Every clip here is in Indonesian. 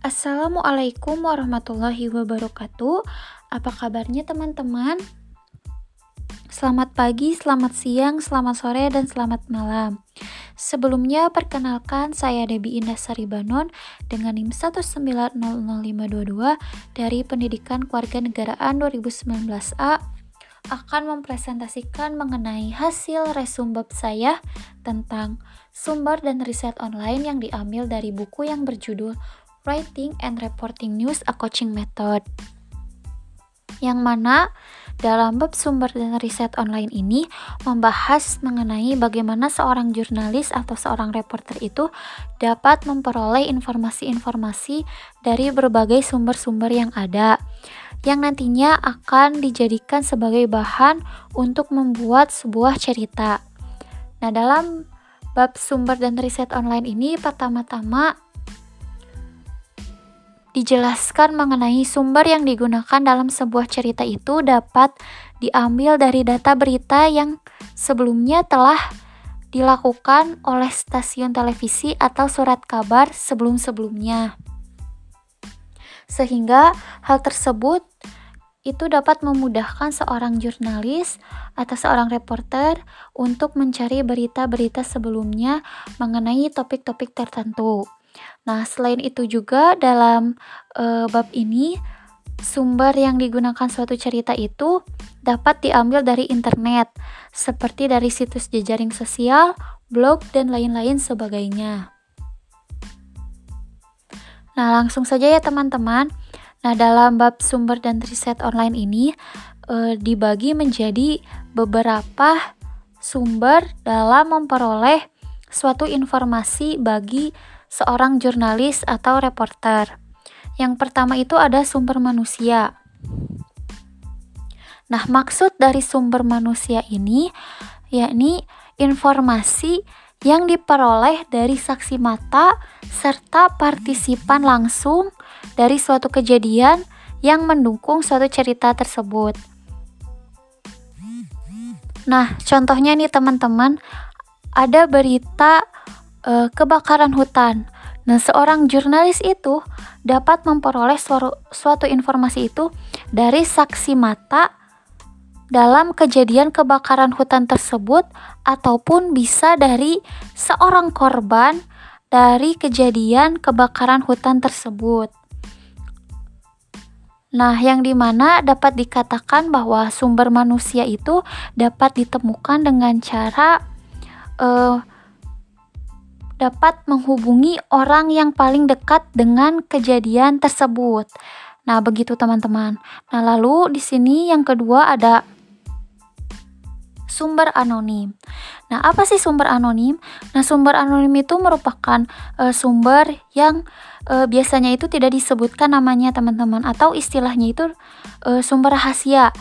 Assalamualaikum warahmatullahi wabarakatuh. Apa kabarnya teman-teman? Selamat pagi, selamat siang, selamat sore, dan selamat malam. Sebelumnya, perkenalkan saya Debi Indah Saribanon dengan NIM 1900522 dari Pendidikan Keluarga Negaraan 2019A akan mempresentasikan mengenai hasil resumbab saya tentang sumber dan riset online yang diambil dari buku yang berjudul Writing and Reporting News a Coaching Method. Yang mana dalam bab sumber dan riset online ini membahas mengenai bagaimana seorang jurnalis atau seorang reporter itu dapat memperoleh informasi-informasi dari berbagai sumber-sumber yang ada yang nantinya akan dijadikan sebagai bahan untuk membuat sebuah cerita. Nah, dalam bab sumber dan riset online ini pertama-tama dijelaskan mengenai sumber yang digunakan dalam sebuah cerita itu dapat diambil dari data berita yang sebelumnya telah dilakukan oleh stasiun televisi atau surat kabar sebelum-sebelumnya. Sehingga hal tersebut itu dapat memudahkan seorang jurnalis atau seorang reporter untuk mencari berita-berita sebelumnya mengenai topik-topik tertentu. Nah, selain itu juga dalam e, bab ini sumber yang digunakan suatu cerita itu dapat diambil dari internet, seperti dari situs jejaring sosial, blog, dan lain-lain sebagainya. Nah, langsung saja ya teman-teman. Nah, dalam bab sumber dan riset online ini e, dibagi menjadi beberapa sumber dalam memperoleh suatu informasi bagi seorang jurnalis atau reporter. Yang pertama itu ada sumber manusia. Nah, maksud dari sumber manusia ini yakni informasi yang diperoleh dari saksi mata serta partisipan langsung dari suatu kejadian yang mendukung suatu cerita tersebut. Nah, contohnya nih teman-teman, ada berita uh, kebakaran hutan. Nah, seorang jurnalis itu dapat memperoleh suatu, suatu informasi itu dari saksi mata dalam kejadian kebakaran hutan tersebut ataupun bisa dari seorang korban dari kejadian kebakaran hutan tersebut. Nah, yang di mana dapat dikatakan bahwa sumber manusia itu dapat ditemukan dengan cara uh, dapat menghubungi orang yang paling dekat dengan kejadian tersebut. Nah, begitu teman-teman. Nah, lalu di sini yang kedua ada sumber anonim. Nah, apa sih sumber anonim? Nah, sumber anonim itu merupakan e, sumber yang e, biasanya itu tidak disebutkan namanya teman-teman atau istilahnya itu e, sumber rahasia.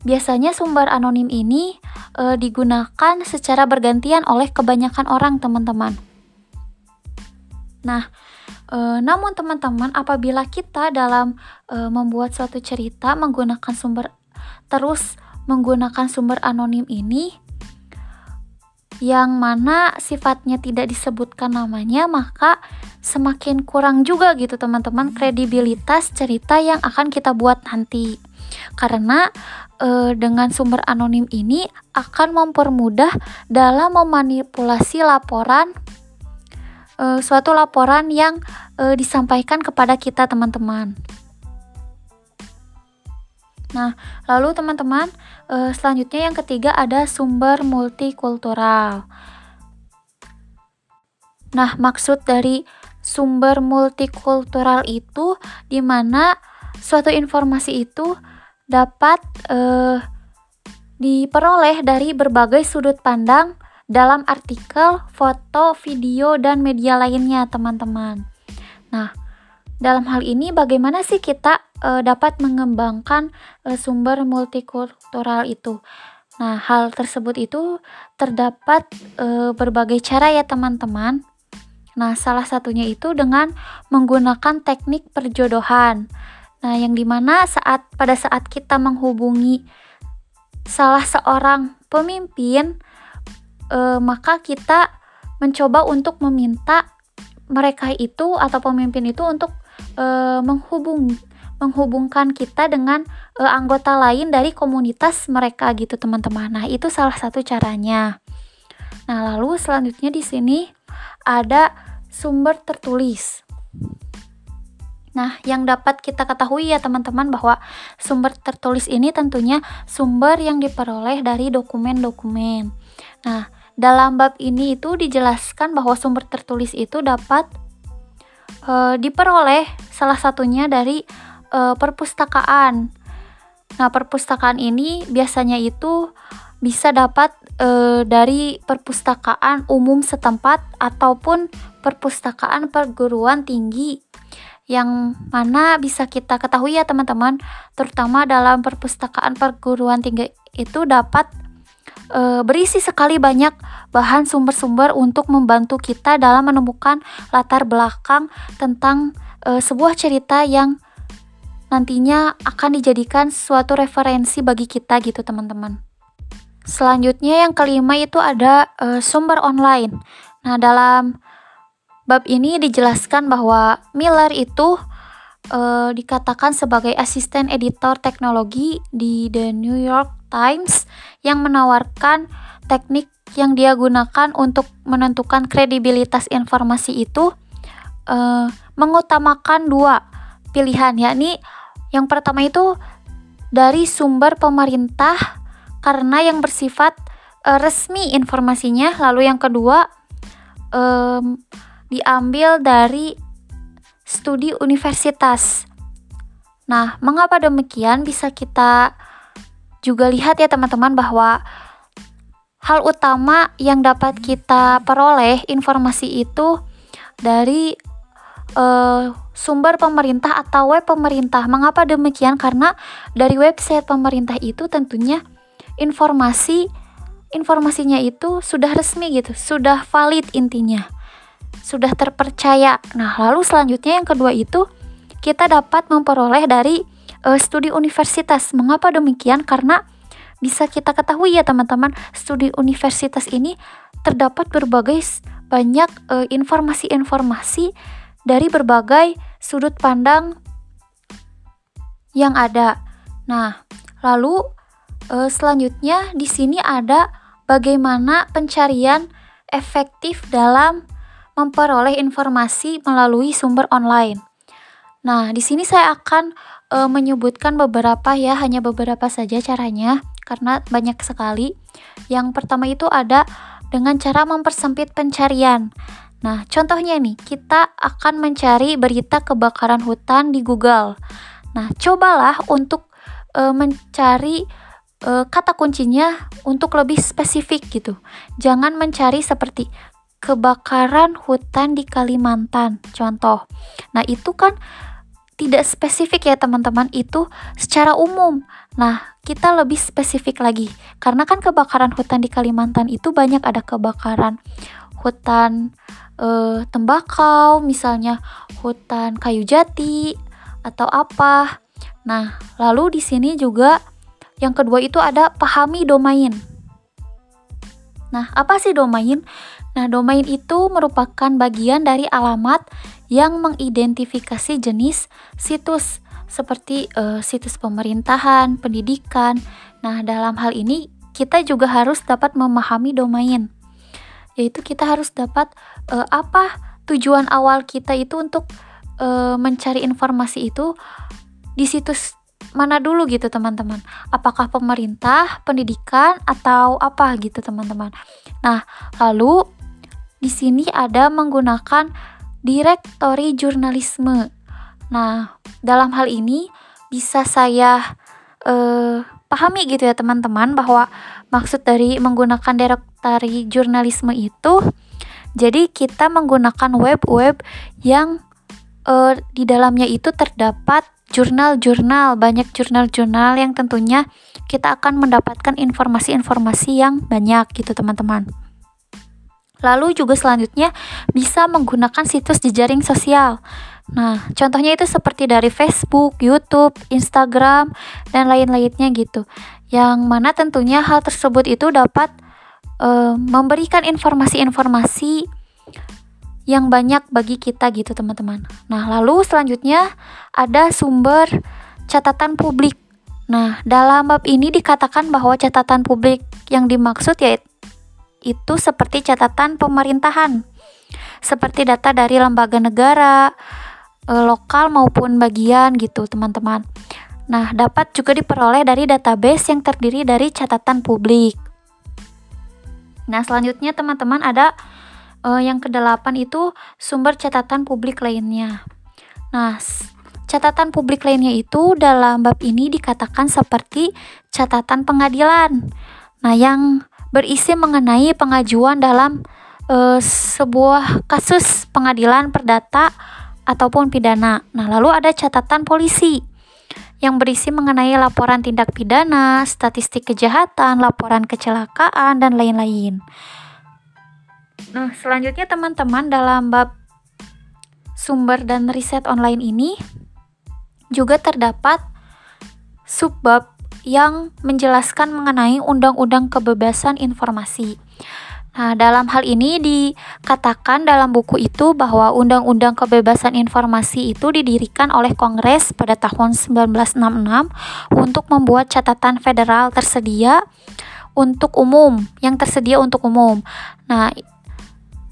Biasanya sumber anonim ini e, digunakan secara bergantian oleh kebanyakan orang, teman-teman. Nah, e, namun teman-teman, apabila kita dalam e, membuat suatu cerita menggunakan sumber terus menggunakan sumber anonim ini yang mana sifatnya tidak disebutkan namanya, maka semakin kurang juga gitu teman-teman kredibilitas cerita yang akan kita buat nanti. Karena e, dengan sumber anonim ini akan mempermudah dalam memanipulasi laporan uh, suatu laporan yang uh, disampaikan kepada kita teman-teman. Nah, lalu teman-teman, uh, selanjutnya yang ketiga ada sumber multikultural. Nah, maksud dari sumber multikultural itu di mana suatu informasi itu dapat uh, diperoleh dari berbagai sudut pandang dalam artikel, foto, video, dan media lainnya, teman-teman. Nah, dalam hal ini bagaimana sih kita e, dapat mengembangkan e, sumber multikultural itu? Nah, hal tersebut itu terdapat e, berbagai cara ya, teman-teman. Nah, salah satunya itu dengan menggunakan teknik perjodohan. Nah, yang di mana saat pada saat kita menghubungi salah seorang pemimpin, e, maka kita mencoba untuk meminta mereka itu atau pemimpin itu untuk e, menghubung menghubungkan kita dengan e, anggota lain dari komunitas mereka gitu teman-teman. Nah, itu salah satu caranya. Nah, lalu selanjutnya di sini ada sumber tertulis. Nah, yang dapat kita ketahui ya teman-teman bahwa sumber tertulis ini tentunya sumber yang diperoleh dari dokumen-dokumen. Nah, dalam bab ini itu dijelaskan bahwa sumber tertulis itu dapat e, diperoleh salah satunya dari e, perpustakaan. Nah, perpustakaan ini biasanya itu bisa dapat e, dari perpustakaan umum setempat ataupun perpustakaan perguruan tinggi yang mana bisa kita ketahui ya teman-teman, terutama dalam perpustakaan perguruan tinggi itu dapat e, berisi sekali banyak bahan sumber-sumber untuk membantu kita dalam menemukan latar belakang tentang e, sebuah cerita yang nantinya akan dijadikan suatu referensi bagi kita gitu teman-teman. Selanjutnya yang kelima itu ada e, sumber online. Nah, dalam Bab ini dijelaskan bahwa Miller itu uh, dikatakan sebagai asisten editor teknologi di The New York Times yang menawarkan teknik yang dia gunakan untuk menentukan kredibilitas informasi itu uh, mengutamakan dua pilihan yakni yang pertama itu dari sumber pemerintah karena yang bersifat uh, resmi informasinya lalu yang kedua um, diambil dari studi universitas. Nah, mengapa demikian? Bisa kita juga lihat ya teman-teman bahwa hal utama yang dapat kita peroleh informasi itu dari uh, sumber pemerintah atau web pemerintah. Mengapa demikian? Karena dari website pemerintah itu tentunya informasi informasinya itu sudah resmi gitu, sudah valid intinya sudah terpercaya. Nah, lalu selanjutnya yang kedua itu kita dapat memperoleh dari uh, studi universitas. Mengapa demikian? Karena bisa kita ketahui ya teman-teman, studi universitas ini terdapat berbagai banyak eh, informasi-informasi dari berbagai sudut pandang yang ada. Nah, lalu uh, selanjutnya di sini ada bagaimana pencarian efektif dalam memperoleh informasi melalui sumber online. Nah, di sini saya akan e, menyebutkan beberapa ya, hanya beberapa saja caranya karena banyak sekali. Yang pertama itu ada dengan cara mempersempit pencarian. Nah, contohnya nih, kita akan mencari berita kebakaran hutan di Google. Nah, cobalah untuk e, mencari e, kata kuncinya untuk lebih spesifik gitu. Jangan mencari seperti kebakaran hutan di Kalimantan, contoh. Nah, itu kan tidak spesifik ya teman-teman, itu secara umum. Nah, kita lebih spesifik lagi. Karena kan kebakaran hutan di Kalimantan itu banyak ada kebakaran hutan e, tembakau, misalnya hutan kayu jati atau apa. Nah, lalu di sini juga yang kedua itu ada pahami domain. Nah, apa sih domain? Nah, domain itu merupakan bagian dari alamat yang mengidentifikasi jenis situs seperti uh, situs pemerintahan, pendidikan. Nah, dalam hal ini kita juga harus dapat memahami domain. Yaitu kita harus dapat uh, apa tujuan awal kita itu untuk uh, mencari informasi itu di situs mana dulu gitu teman-teman apakah pemerintah pendidikan atau apa gitu teman-teman nah lalu di sini ada menggunakan direktori jurnalisme. Nah, dalam hal ini bisa saya eh, pahami gitu ya teman-teman bahwa maksud dari menggunakan direktori jurnalisme itu jadi kita menggunakan web-web yang eh, di dalamnya itu terdapat jurnal-jurnal, banyak jurnal-jurnal yang tentunya kita akan mendapatkan informasi-informasi yang banyak gitu teman-teman. Lalu juga selanjutnya bisa menggunakan situs jejaring sosial. Nah, contohnya itu seperti dari Facebook, YouTube, Instagram, dan lain-lainnya gitu. Yang mana tentunya hal tersebut itu dapat uh, memberikan informasi-informasi yang banyak bagi kita gitu teman-teman. Nah, lalu selanjutnya ada sumber catatan publik. Nah, dalam bab ini dikatakan bahwa catatan publik yang dimaksud yaitu itu seperti catatan pemerintahan, seperti data dari lembaga negara, e, lokal maupun bagian gitu, teman-teman. Nah, dapat juga diperoleh dari database yang terdiri dari catatan publik. Nah, selanjutnya teman-teman ada uh, yang kedelapan itu sumber catatan publik lainnya. Nah, catatan publik lainnya itu dalam bab ini dikatakan seperti catatan pengadilan. Nah, yang berisi mengenai pengajuan dalam uh, sebuah kasus pengadilan perdata ataupun pidana. Nah, lalu ada catatan polisi yang berisi mengenai laporan tindak pidana, statistik kejahatan, laporan kecelakaan, dan lain-lain. Nah, selanjutnya teman-teman dalam bab sumber dan riset online ini juga terdapat subbab yang menjelaskan mengenai Undang-Undang Kebebasan Informasi. Nah, dalam hal ini dikatakan dalam buku itu bahwa Undang-Undang Kebebasan Informasi itu didirikan oleh Kongres pada tahun 1966 untuk membuat catatan federal tersedia untuk umum, yang tersedia untuk umum. Nah,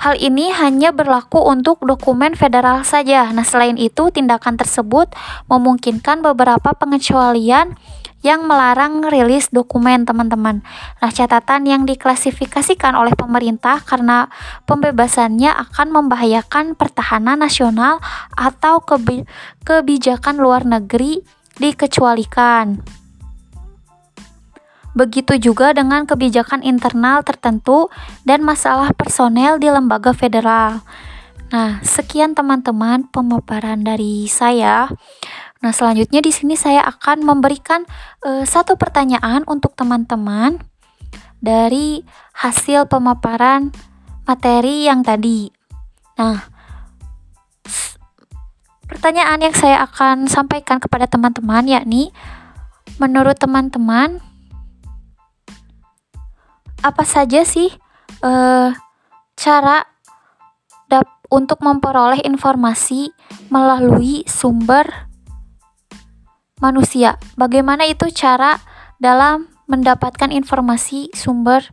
Hal ini hanya berlaku untuk dokumen federal saja. Nah, selain itu, tindakan tersebut memungkinkan beberapa pengecualian yang melarang rilis dokumen, teman-teman. Nah, catatan yang diklasifikasikan oleh pemerintah karena pembebasannya akan membahayakan pertahanan nasional atau kebijakan luar negeri dikecualikan. Begitu juga dengan kebijakan internal tertentu dan masalah personel di lembaga federal. Nah, sekian teman-teman pemaparan dari saya. Nah, selanjutnya di sini saya akan memberikan uh, satu pertanyaan untuk teman-teman dari hasil pemaparan materi yang tadi. Nah, pertanyaan yang saya akan sampaikan kepada teman-teman yakni menurut teman-teman apa saja sih uh, cara untuk memperoleh informasi melalui sumber manusia? Bagaimana itu cara dalam mendapatkan informasi sumber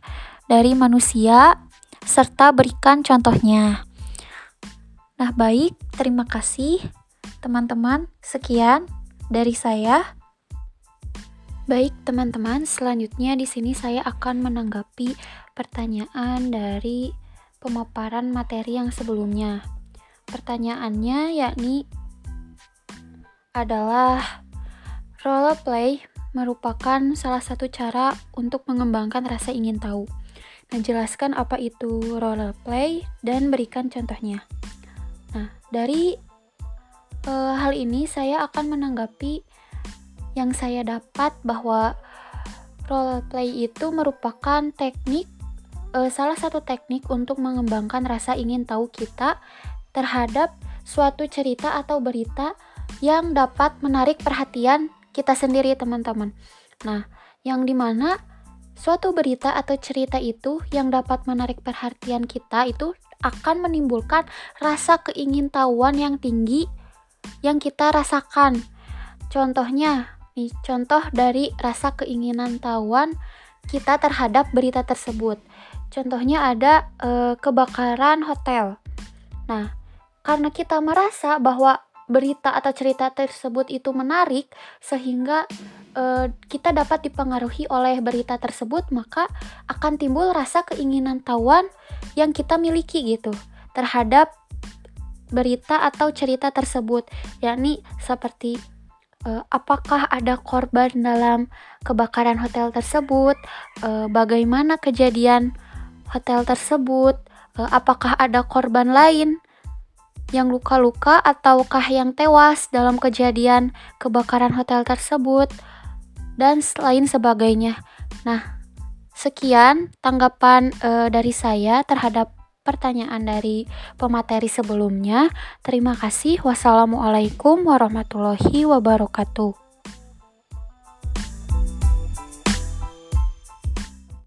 dari manusia serta berikan contohnya. Nah, baik, terima kasih teman-teman. Sekian dari saya. Baik, teman-teman, selanjutnya di sini saya akan menanggapi pertanyaan dari pemaparan materi yang sebelumnya. Pertanyaannya yakni adalah role play merupakan salah satu cara untuk mengembangkan rasa ingin tahu. Nah, jelaskan apa itu role play dan berikan contohnya. Nah, dari uh, hal ini saya akan menanggapi yang saya dapat bahwa role play itu merupakan teknik uh, salah satu teknik untuk mengembangkan rasa ingin tahu kita terhadap suatu cerita atau berita yang dapat menarik perhatian kita sendiri teman-teman. Nah, yang di mana suatu berita atau cerita itu yang dapat menarik perhatian kita itu akan menimbulkan rasa keingintahuan yang tinggi yang kita rasakan. Contohnya, Nih, contoh dari rasa keinginan tahuan kita terhadap berita tersebut. Contohnya ada e, kebakaran hotel. Nah, karena kita merasa bahwa berita atau cerita tersebut itu menarik sehingga e, kita dapat dipengaruhi oleh berita tersebut, maka akan timbul rasa keinginan tahuan yang kita miliki gitu terhadap berita atau cerita tersebut, yakni seperti uh, apakah ada korban dalam kebakaran hotel tersebut, uh, bagaimana kejadian hotel tersebut, uh, apakah ada korban lain yang luka-luka ataukah yang tewas dalam kejadian kebakaran hotel tersebut, dan lain sebagainya. Nah, sekian tanggapan uh, dari saya terhadap pertanyaan dari pemateri sebelumnya. Terima kasih. Wassalamualaikum warahmatullahi wabarakatuh.